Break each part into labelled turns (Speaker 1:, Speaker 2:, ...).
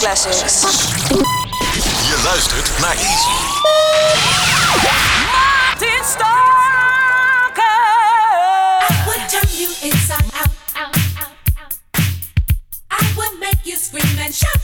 Speaker 1: Dance Classics.
Speaker 2: Je luistert naar Easy.
Speaker 1: Martin Stalker.
Speaker 3: I would turn you inside out. out, out, out. I would make you scream and shout.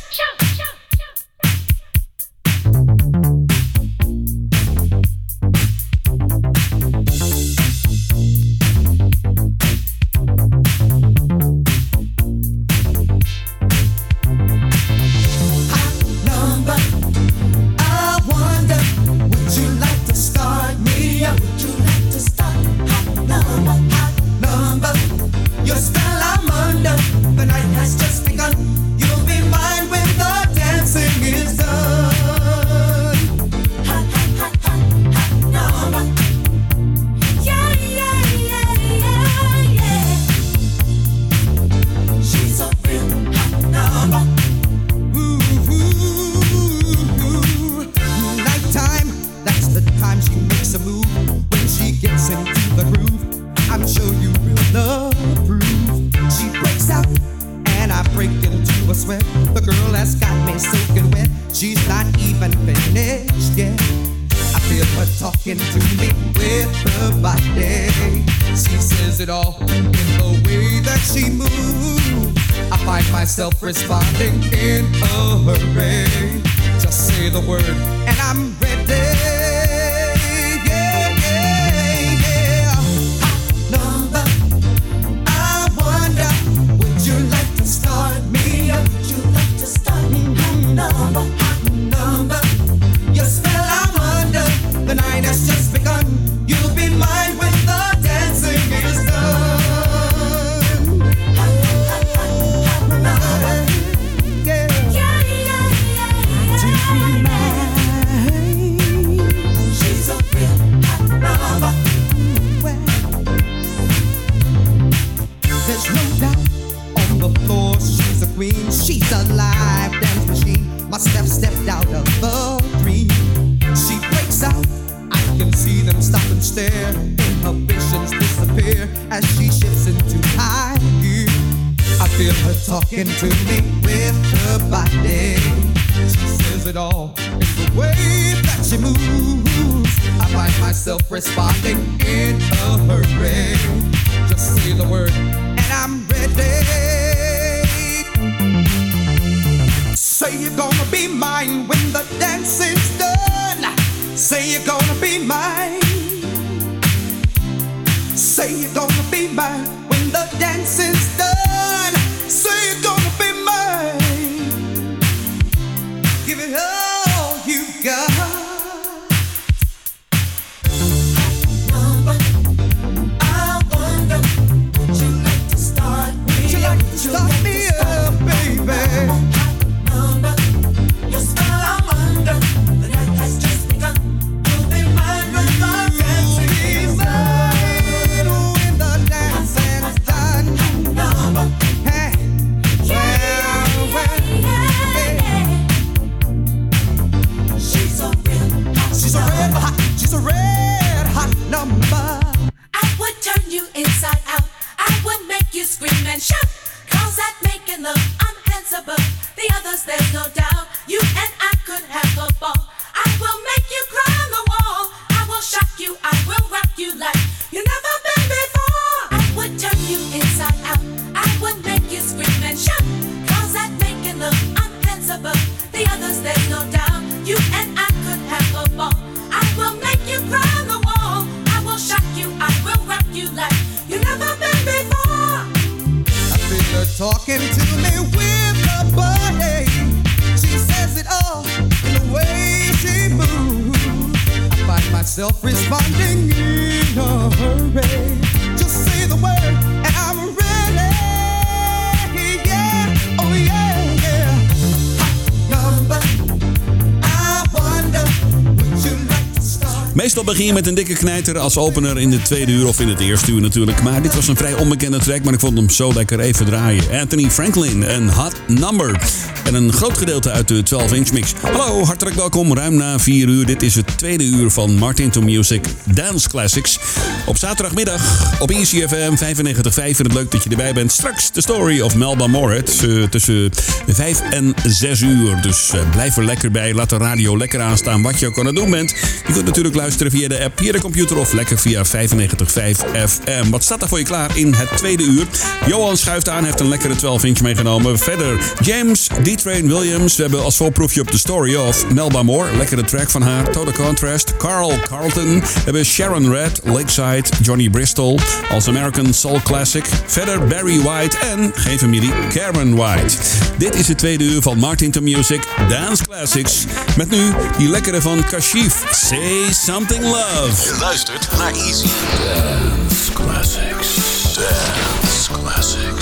Speaker 4: Je met een dikke knijter als opener in de tweede uur of in het eerste uur natuurlijk. Maar dit was een vrij onbekende track, maar ik vond hem zo lekker even draaien. Anthony Franklin en Hot Number. En een groot gedeelte uit de 12-inch mix. Hallo, hartelijk welkom. Ruim na 4 uur. Dit is het tweede uur van Martin to Music Dance Classics. Op zaterdagmiddag op ECFM 95.5. En het leuk dat je erbij bent. Straks de story of Melba Moritz uh, tussen 5 en 6 uur. Dus uh, blijf er lekker bij. Laat de radio lekker aanstaan wat je ook aan het doen bent. Je kunt natuurlijk luisteren via de app, via de computer of lekker via 95.5 FM. Wat staat er voor je klaar in het tweede uur? Johan schuift aan, heeft een lekkere 12-inch meegenomen. Verder James, D-Train Williams. We hebben als voorproefje op de story of Melba Moore. Lekkere track van haar. Total Contrast. Carl Carlton. We hebben Sharon Red, Lakeside, Johnny Bristol. Als American Soul Classic. Verder Barry White en, geen familie, Karen White. Dit is het tweede uur van Martin to Music Dance Classics. Met nu die lekkere van Kashif. Say Something Love.
Speaker 2: Je luistert naar Easy Dance Classics. Dance Classics.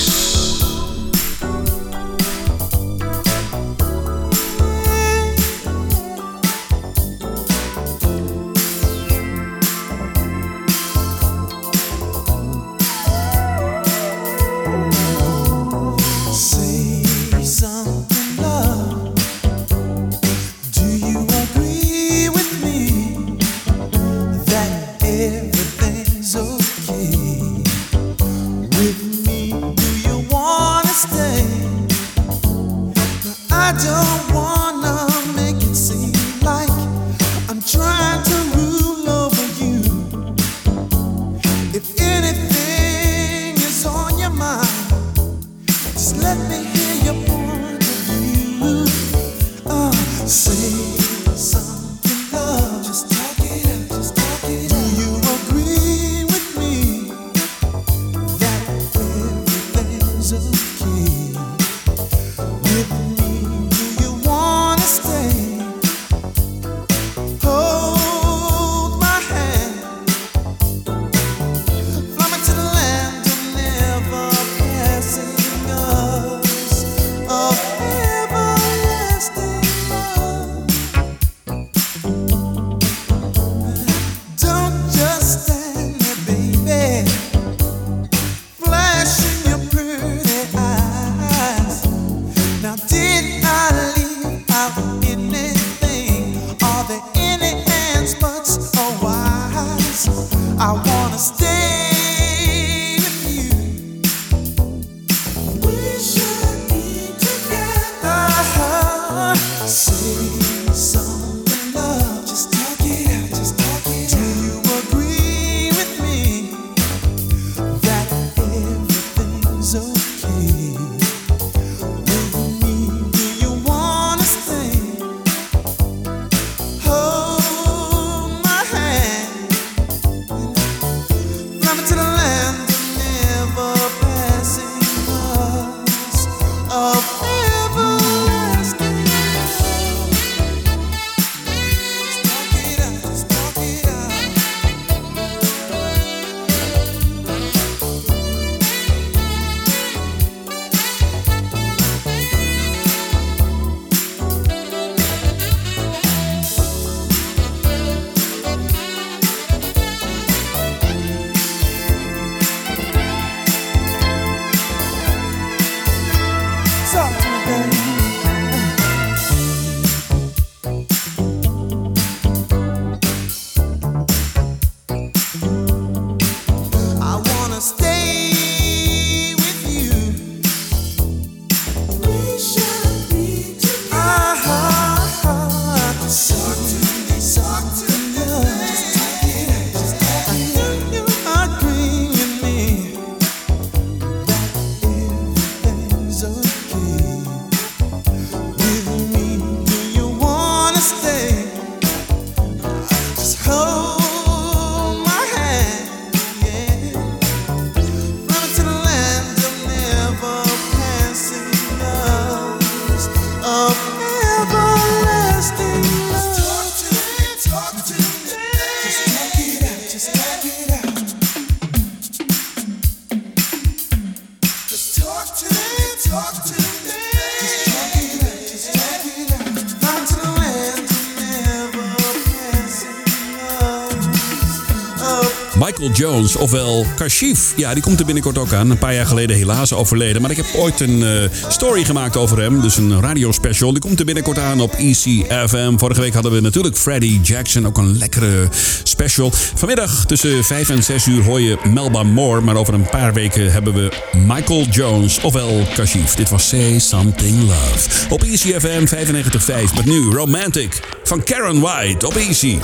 Speaker 5: Ofwel Kashif. Ja, die komt er binnenkort ook aan. Een paar jaar geleden helaas overleden. Maar ik heb ooit een eh, story gemaakt over hem. Dus een radiospecial. Die komt er binnenkort aan op ECFM. Vorige week hadden we natuurlijk Freddie Jackson. Ook een lekkere special. Vanmiddag tussen 5 en 6 uur hoor je Melba Moore. Maar over een paar weken hebben we Michael Jones, ofwel Kashif. Dit was Say Something Love. Op ECFM 95.5. Met nu Romantic van Karen White op Easy.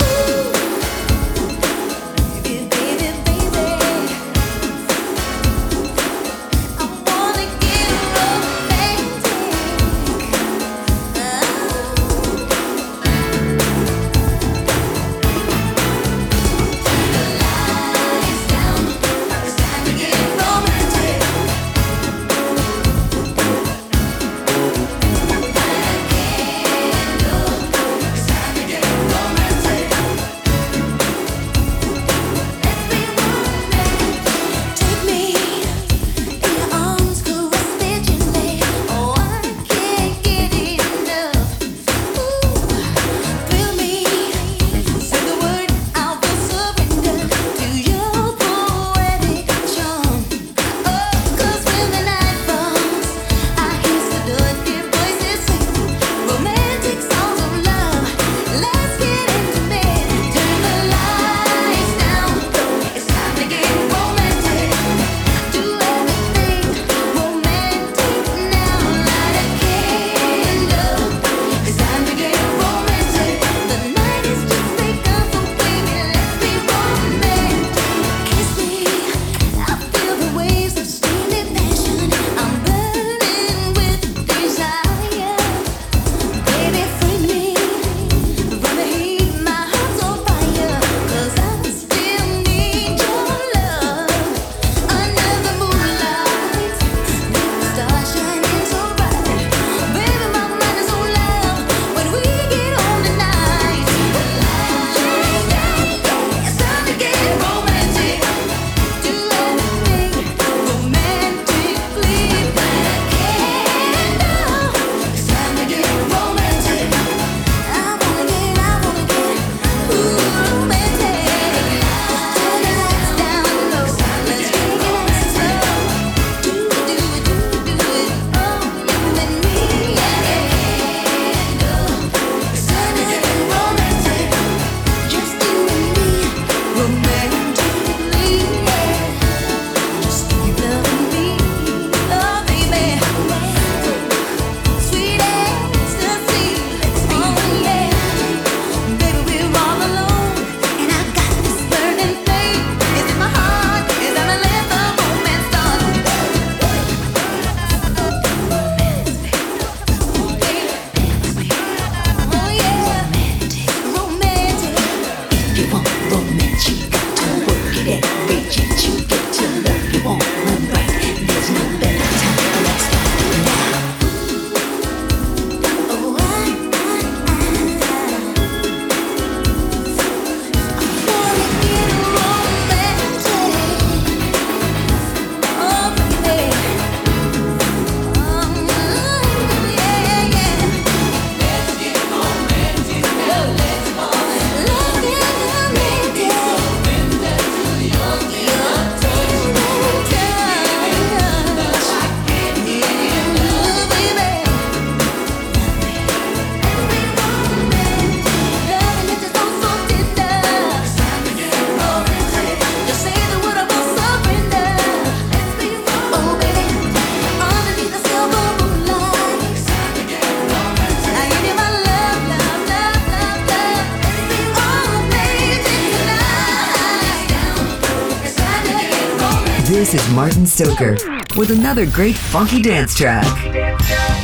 Speaker 6: Stoker with another great funky dance track.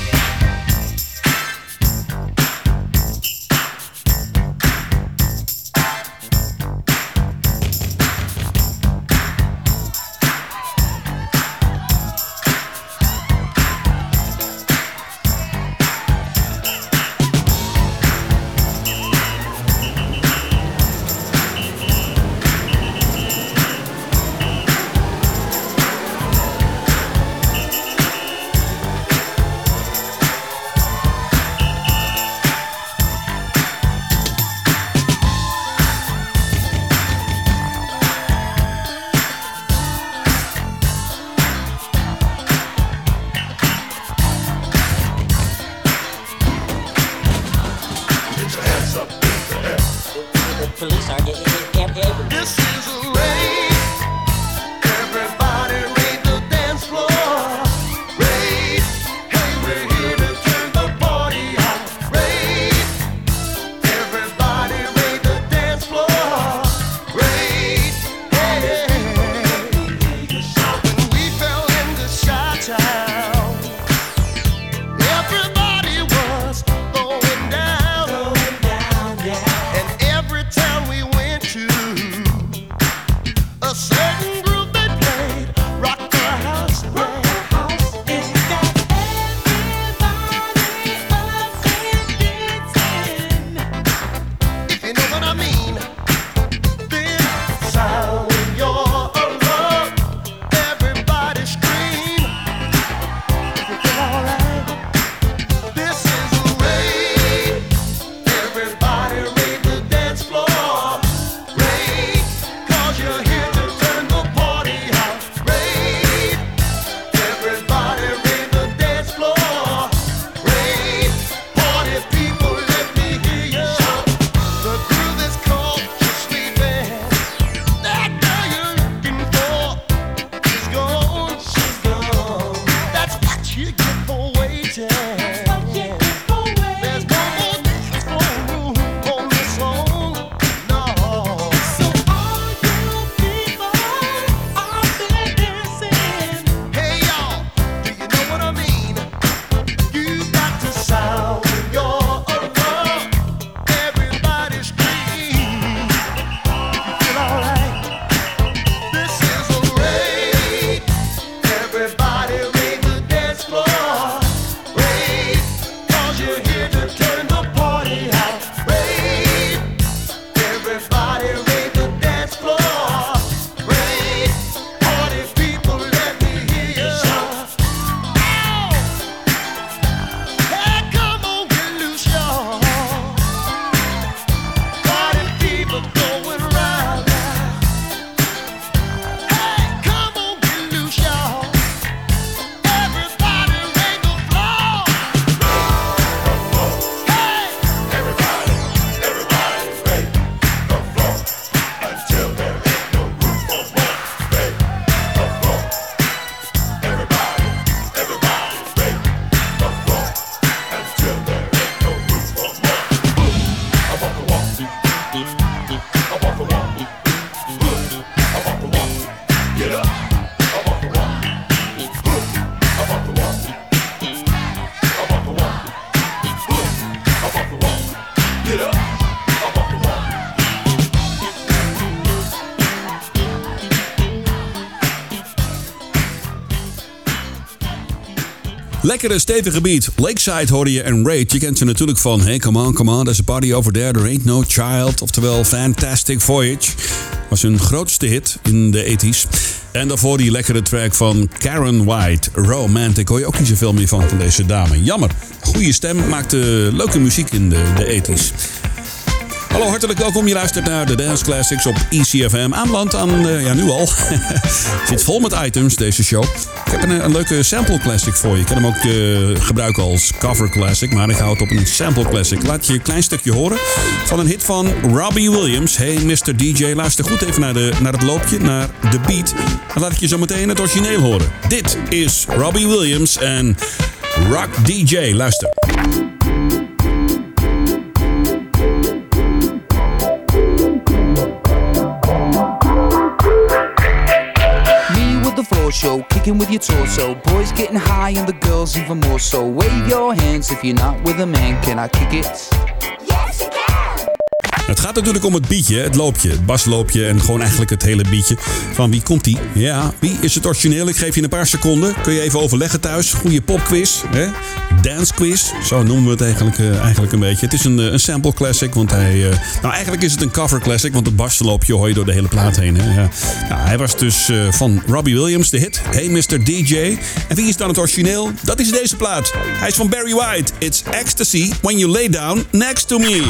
Speaker 4: Lekkere stevige beat. Lakeside hoorde je en Raid. Je kent ze natuurlijk van Hey come on, come on, there's a party over there, there ain't no child. Oftewel Fantastic Voyage. Was hun grootste hit in de 80s. En daarvoor die lekkere track van Karen White, Romantic. Hoor je ook niet zoveel meer van van deze dame. Jammer. Goede stem, maakte leuke muziek in de, de 80s. Hallo, hartelijk welkom. Je luistert naar de Dance Classics op ECFM. Aanland aan, uh, ja nu al. Zit vol met items deze show. Ik heb een, een leuke sample classic voor je. Je kan hem ook uh, gebruiken als cover classic, maar ik hou het op een sample classic. Laat je een klein stukje horen van een hit van Robbie Williams. Hey Mr. DJ, luister goed even naar, de, naar het loopje, naar de beat. Dan laat ik je zo meteen het origineel horen. Dit is Robbie Williams en Rock DJ. Luister.
Speaker 7: Show, kicking with your torso. Boys getting high and the girls even more so. Wave your hands if you're not with a man. Can I kick it?
Speaker 4: Het gaat natuurlijk om het beatje, het loopje, het basloopje en gewoon eigenlijk het hele beatje. Van wie komt die? Ja, wie is het origineel? Ik geef je een paar seconden. Kun je even overleggen thuis. Goede popquiz, hè? dance quiz, zo noemen we het eigenlijk, uh, eigenlijk een beetje. Het is een, een sample classic, want hij... Uh, nou, eigenlijk is het een cover classic, want het basloopje hoor je door de hele plaat heen. Ja. Nou, hij was dus van Robbie Williams, de hit Hey Mr. DJ. En wie is dan het origineel? Dat is deze plaat. Hij is van Barry White. It's Ecstasy When You Lay Down Next To Me.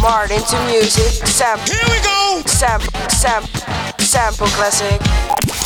Speaker 8: Martin to music. Sample.
Speaker 2: Here we go.
Speaker 8: Sample. Sample. Sample classic.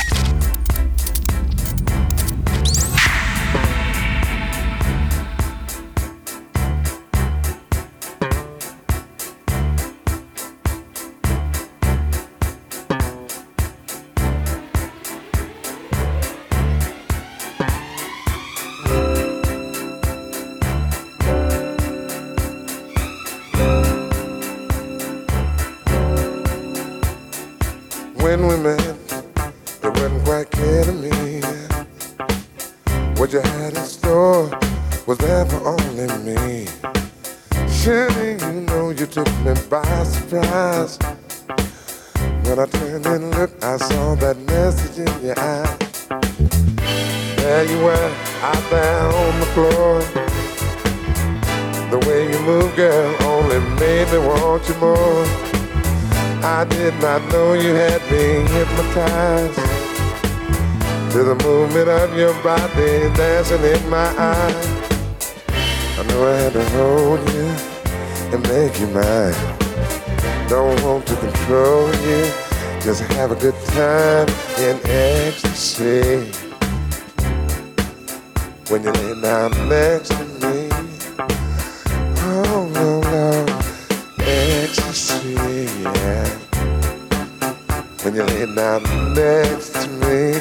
Speaker 9: Next to me.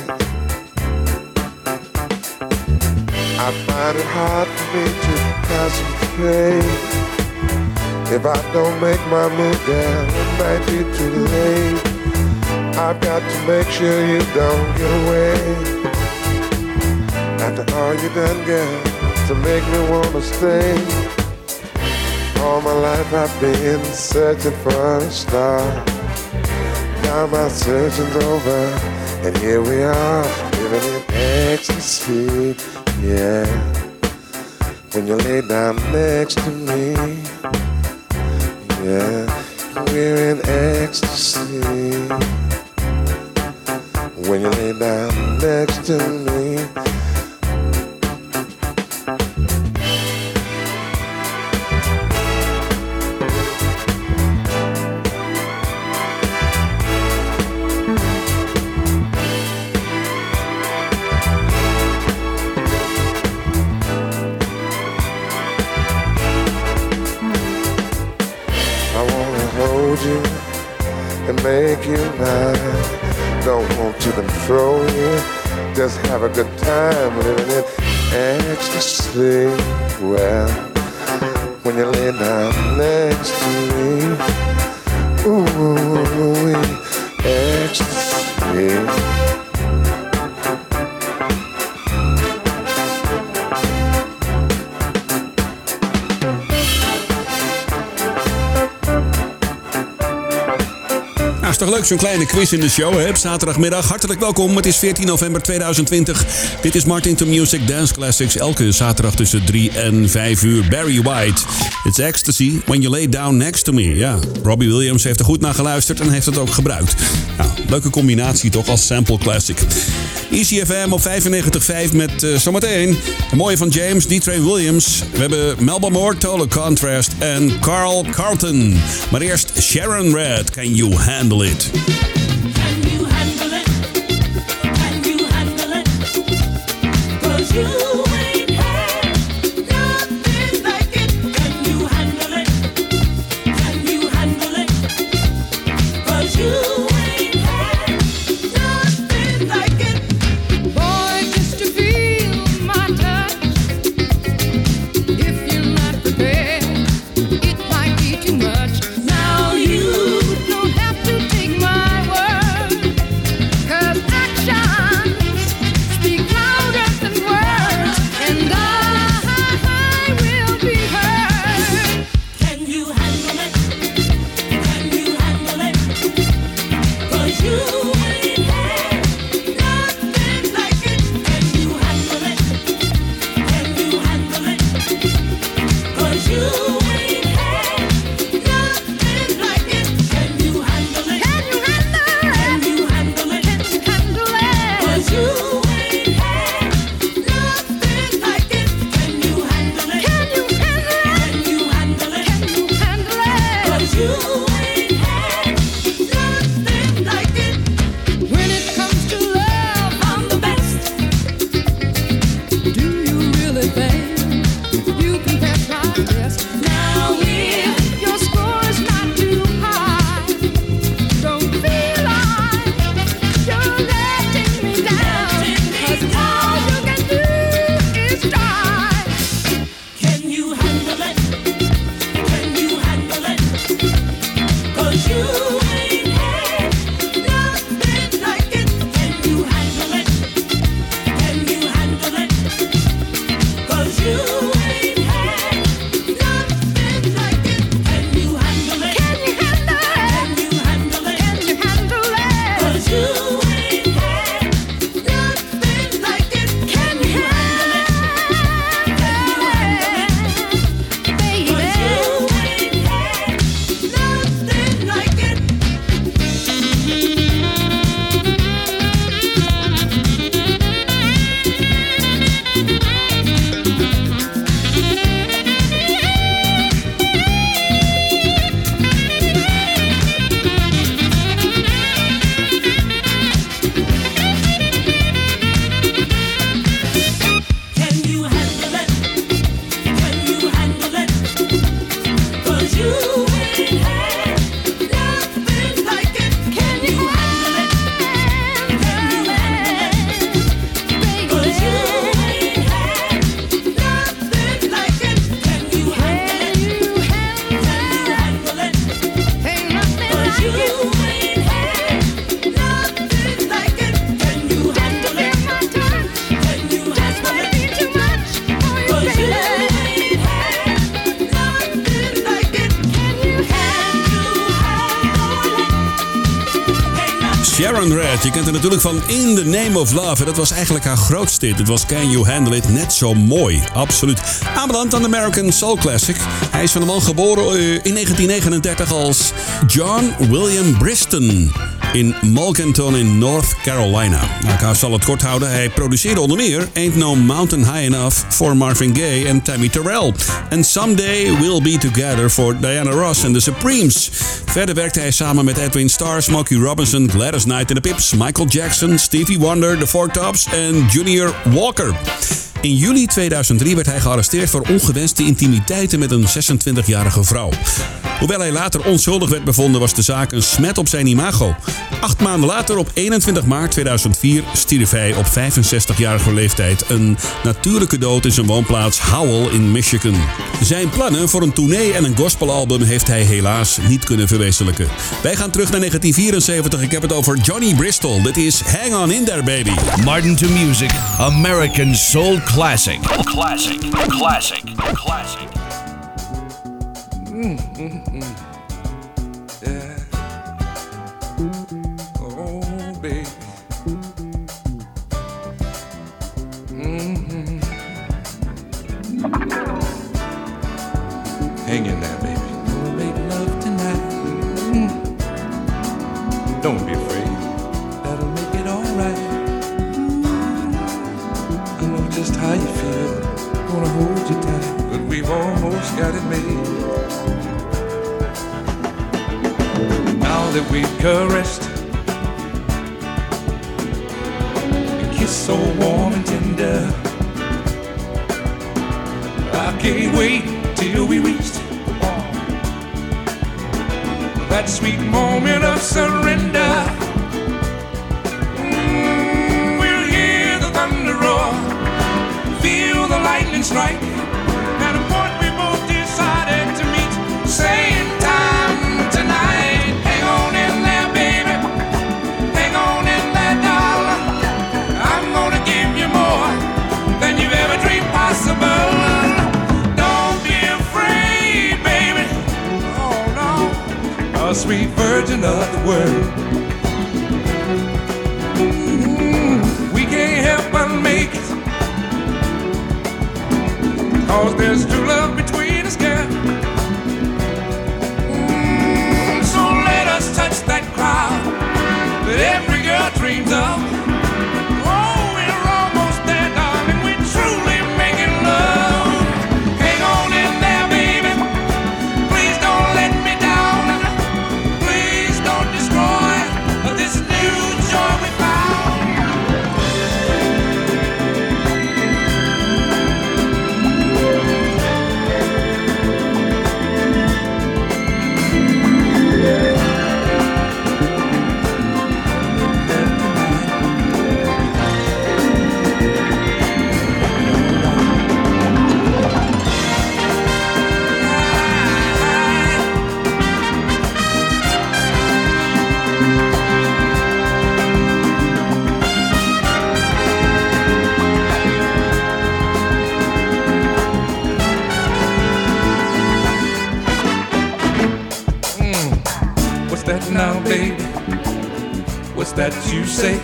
Speaker 9: I find it hard for me to concentrate. If I don't make my move, girl, it might be too late. I've got to make sure you don't get away. After all you done, girl, to make me wanna stay. All my life I've been searching for a star. Now my searching's over, and here we are, living in ecstasy, yeah. When you lay down next to me, yeah, we're in ecstasy. When you lay down next to me. Make you mine. Don't want to control you, just have a good time living in ecstasy. Well, when you lay down next to me, ooh, ecstasy.
Speaker 4: Is toch leuk zo'n kleine quiz in de show, hè? Zaterdagmiddag. Hartelijk welkom. Het is 14 november 2020. Dit is Martin to Music Dance Classics. Elke zaterdag tussen 3 en 5 uur. Barry White. It's ecstasy when you lay down next to me. Ja, Robbie Williams heeft er goed naar geluisterd en heeft het ook gebruikt. Nou, leuke combinatie toch als sample classic. Easy FM op 95.5 met uh, zometeen de mooie van James, D-Train Williams. We hebben Melba Moore, Total Contrast en Carl Carlton. Maar eerst Sharon Red, Can You Handle It?
Speaker 10: Can
Speaker 4: Je kent haar natuurlijk van In the Name of Love. En dat was eigenlijk haar grootste hit. Het was Can You Handle It, net zo mooi. Absoluut. Aanbeland aan de American Soul Classic. Hij is van de man geboren eh, in 1939 als John William Briston in Malkenton in North Carolina. Nou, ik zal het kort houden. Hij produceerde onder meer Ain't No Mountain High Enough voor Marvin Gaye en Tammy Terrell. En Someday We'll Be Together voor Diana Ross en The Supremes. Verder werkte hij samen met Edwin Starr, Smokey Robinson, Gladys Knight en de Pips, Michael Jackson, Stevie Wonder, The Four Tops en Junior Walker. In juli 2003 werd hij gearresteerd voor ongewenste intimiteiten met een 26-jarige vrouw. Hoewel hij later onschuldig werd bevonden, was de zaak een smet op zijn imago. Acht maanden later, op 21 maart 2004, stierf hij op 65-jarige leeftijd een natuurlijke dood in zijn woonplaats Howell in Michigan. Zijn plannen voor een tournee en een gospelalbum heeft hij helaas niet kunnen verwezenlijken. Wij gaan terug naar 1974. Ik heb het over Johnny Bristol. Dit is Hang On In There Baby.
Speaker 11: Martin to Music, American Soul Classic. Classic, classic, classic.
Speaker 12: Mm, mm, mm. Just how you feel. Gonna hold you tight, but we've almost got it made. Now that we've caressed, and kissed so warm and tender, I can't wait till we reach that sweet moment of surrender. Strike. A point we both decided to meet, time tonight. Hang on in there, baby. Hang on in there, darling. I'm gonna give you more than you've ever dreamed possible. Don't be afraid, baby. Oh no a sweet virgin of the world. Cause there's true love between us, girl. Mm, so let us touch that crowd that every girl dreams of. Say?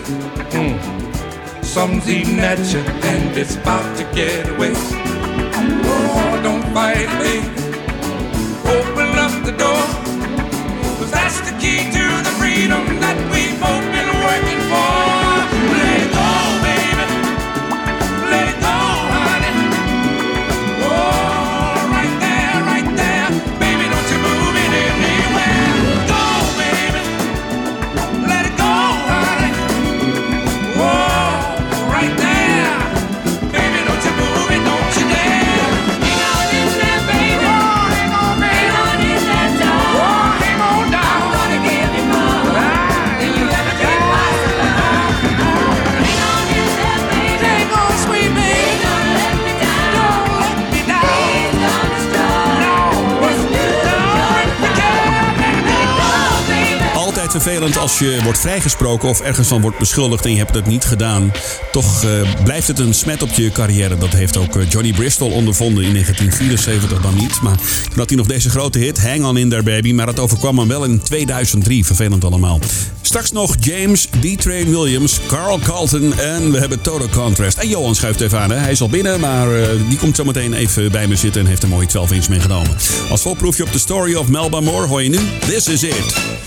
Speaker 12: Mm. Something's eating at you and it's about to get away. Oh, don't fight, baby. Open up the door.
Speaker 4: Vervelend als je wordt vrijgesproken of ergens van wordt beschuldigd en je hebt het niet gedaan. Toch eh, blijft het een smet op je carrière. Dat heeft ook eh, Johnny Bristol ondervonden in 1974 dan niet. Maar toen had hij nog deze grote hit, Hang On In There Baby. Maar dat overkwam hem wel in 2003. Vervelend allemaal. Straks nog James, D-Train Williams, Carl Carlton en we hebben Total Contrast. En Johan schuift even aan. Hè? Hij is al binnen, maar eh, die komt zo meteen even bij me zitten en heeft een mooie 12 inch meegenomen. Als volproefje op de Story of Melba Moore hoor je nu This Is It.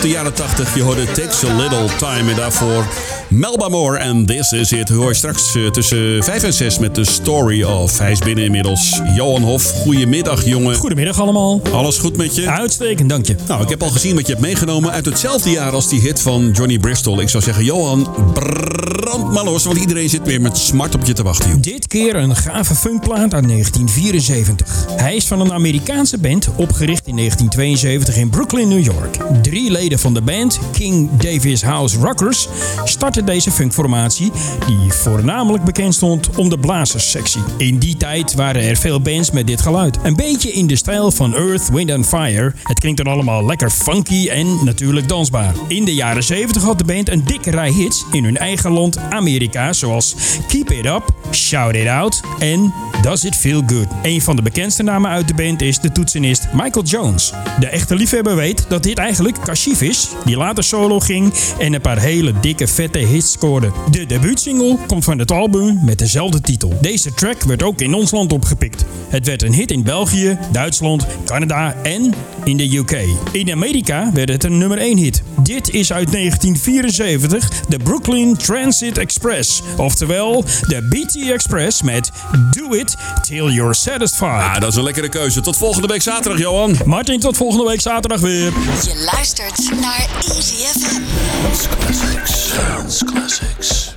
Speaker 4: De jaren 80. Je hoorde Takes a Little Time. En daarvoor Melba Moore en This Is It. Hoor je straks eh, tussen 5 en 6 met de Story of. Hij is binnen inmiddels. Johan Hof, goedemiddag jongen.
Speaker 13: Goedemiddag allemaal.
Speaker 4: Alles goed met je?
Speaker 13: Uitstekend, dank je.
Speaker 4: Nou, ik heb al gezien wat je hebt meegenomen uit hetzelfde jaar als die hit van Johnny Bristol. Ik zou zeggen, Johan, brand maar los, want iedereen zit weer met smart op je te wachten. joh.
Speaker 13: Dit keer een gave funkplaat uit 1974. Hij is van een Amerikaanse band, opgericht in 1972 in Brooklyn, New York. Drie leden van de band, King Davis House Rockers, deze funkformatie, die voornamelijk bekend stond om de blazerssectie. In die tijd waren er veel bands met dit geluid. Een beetje in de stijl van Earth, Wind and Fire. Het klinkt dan allemaal lekker funky en natuurlijk dansbaar. In de jaren 70 had de band een dikke rij hits in hun eigen land Amerika, zoals Keep It Up, Shout It Out en Does It Feel Good. Een van de bekendste namen uit de band is de toetsenist Michael Jones. De echte liefhebber weet dat dit eigenlijk Kashif is, die later solo ging en een paar hele dikke vette hits scoorde. De debuutsingle komt van het album met dezelfde titel. Deze track werd ook in ons land opgepikt. Het werd een hit in België, Duitsland, Canada en in de UK. In Amerika werd het een nummer 1 hit. Dit is uit 1974 de Brooklyn Transit Express, oftewel de BT Express met Do It Till You're Satisfied.
Speaker 4: Ah, dat is een lekkere keuze. Tot volgende week zaterdag, Johan.
Speaker 13: Martin, tot volgende week zaterdag weer.
Speaker 14: Je luistert naar Easy FM.
Speaker 8: Classics. Dance classics.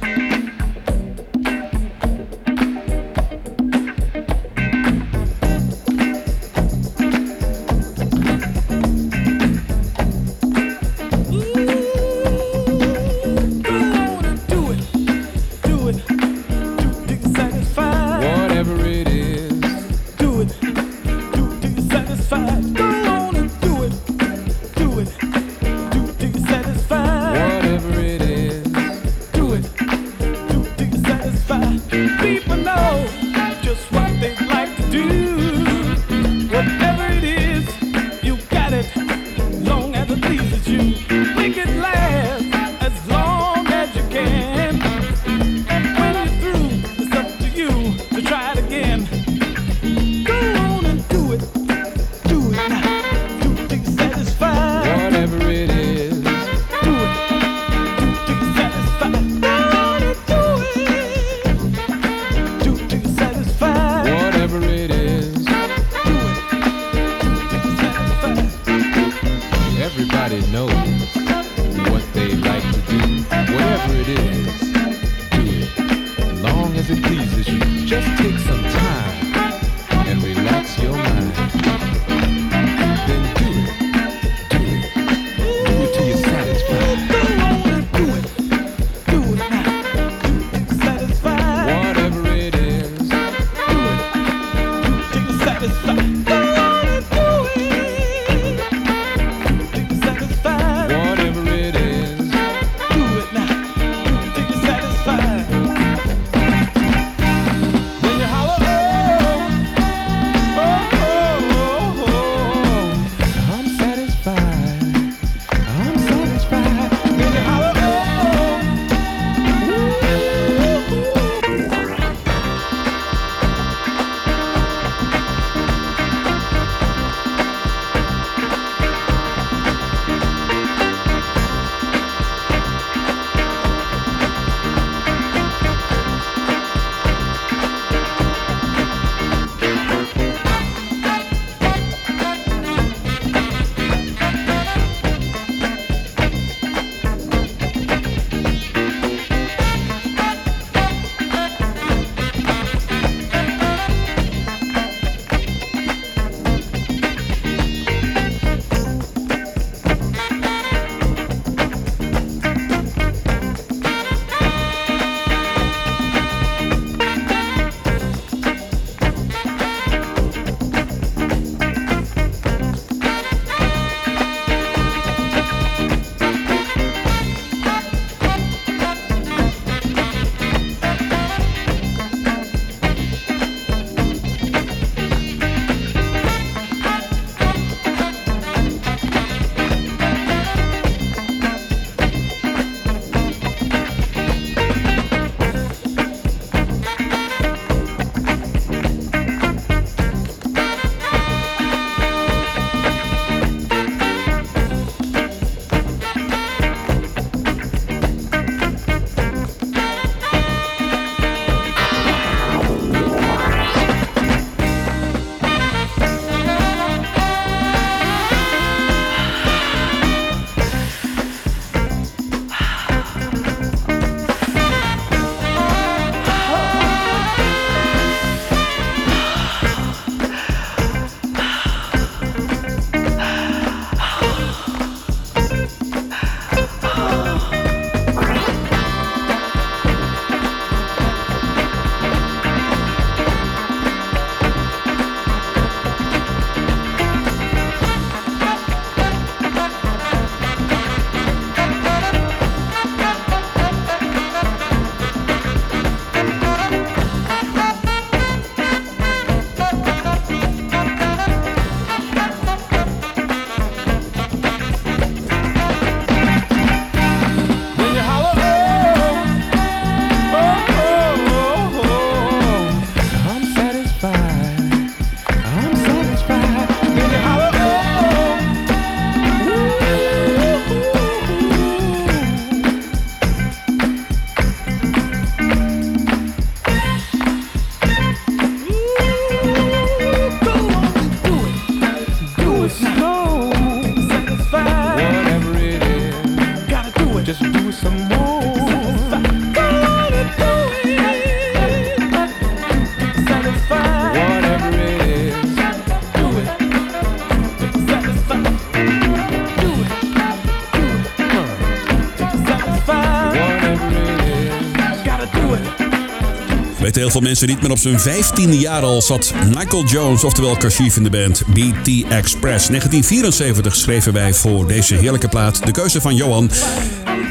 Speaker 4: Veel mensen niet, maar op zijn 15e jaar al zat Michael Jones, oftewel Kashif in de band BT Express. 1974 schreven wij voor deze heerlijke plaat de keuze van Johan.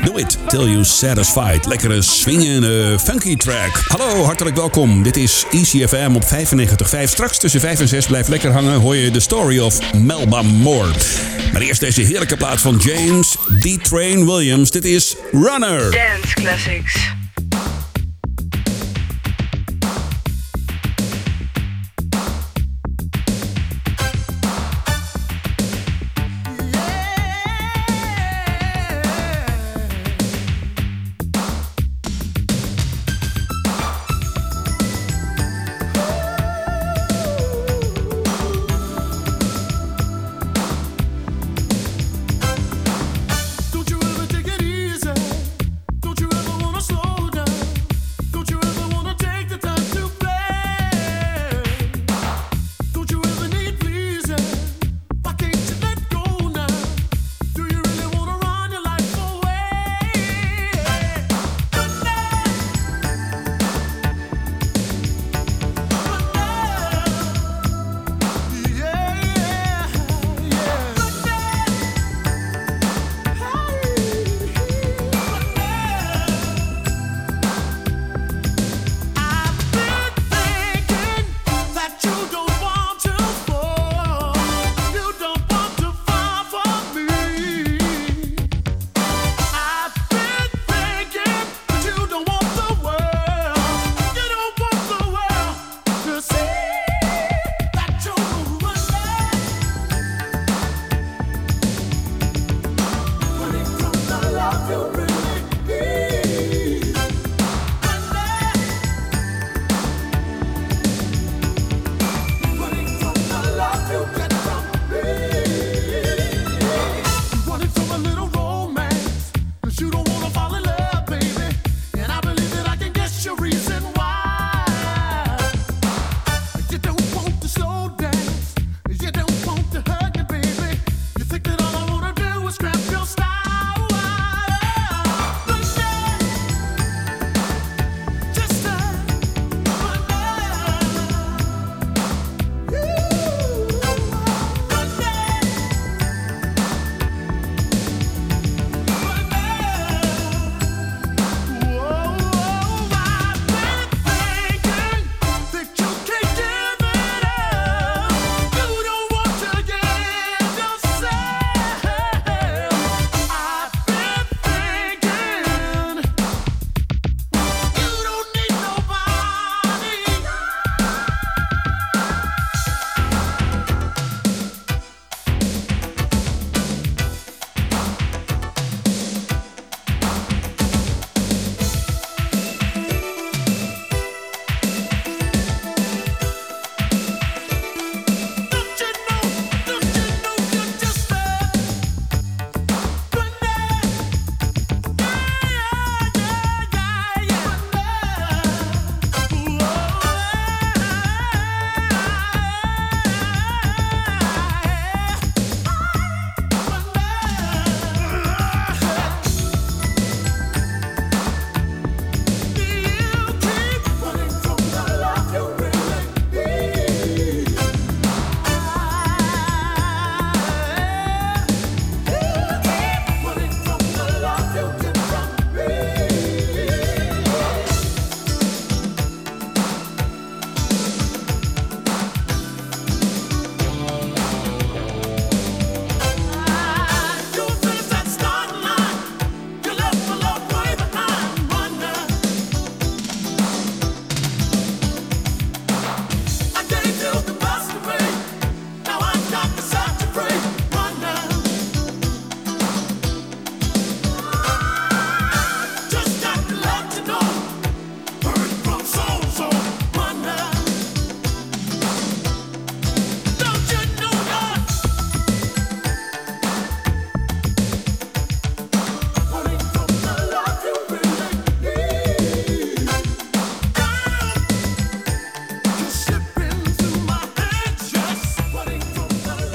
Speaker 4: Do it till you satisfied. Lekkere swingende funky track. Hallo, hartelijk welkom. Dit is ECFM op 95.5. Straks tussen 5 en 6 blijf lekker hangen. Hoor je de story of Melba Moore. Maar eerst deze heerlijke plaat van James D-Train Williams. Dit is Runner.
Speaker 8: Dance Classics.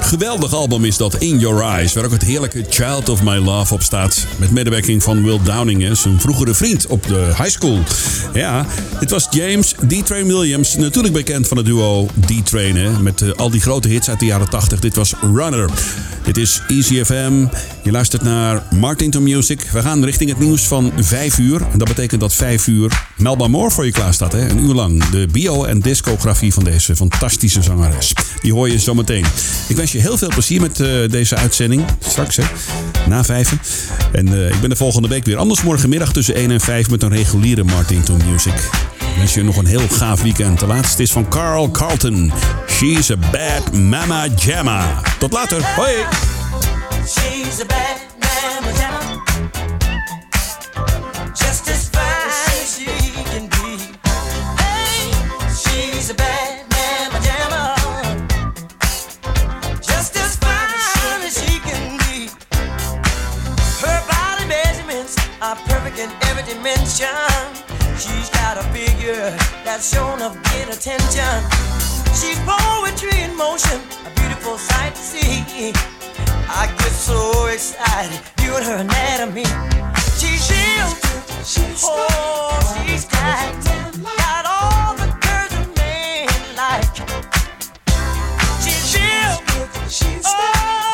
Speaker 4: Geweldig album is dat In Your Eyes, waar ook het heerlijke Child of My Love op staat. Met medewerking van Will Downing, zijn vroegere vriend op de high school. Ja, dit was James D-Train Williams, natuurlijk bekend van het duo D-Train, met eh, al die grote hits uit de jaren 80. Dit was Runner. Dit is Easy FM. Je luistert naar Martin to Music. We gaan richting het nieuws van 5 uur. En dat betekent dat 5 uur Melba Moore voor je klaar staat. Hè? Een uur lang. De bio- en discografie van deze fantastische zangeres. Die hoor je zometeen. Ik wens je heel veel plezier met eh, deze uitzending. Straks, hè? Na vijven. En eh, ik ben de volgende week weer anders morgenmiddag tussen 1 en 5 met een reguliere Martin to Music. Wens je nog een heel gaaf weekend. De laatste is van Carl Carlton. She's a bad mama jamma. Tot later. Hoi.
Speaker 1: She's a bad mamma jamma. Just as fine as she can be. Hey, she's a bad mamma jamma. Just as fine as she can be. Her body measurements are perfect in every dimension. She's got a figure that's shown of great attention. She's poetry in motion, a beautiful sight to see. I get so excited viewing her anatomy. She's real, she's oh, she's got all the curves a man like. She's real, she's oh,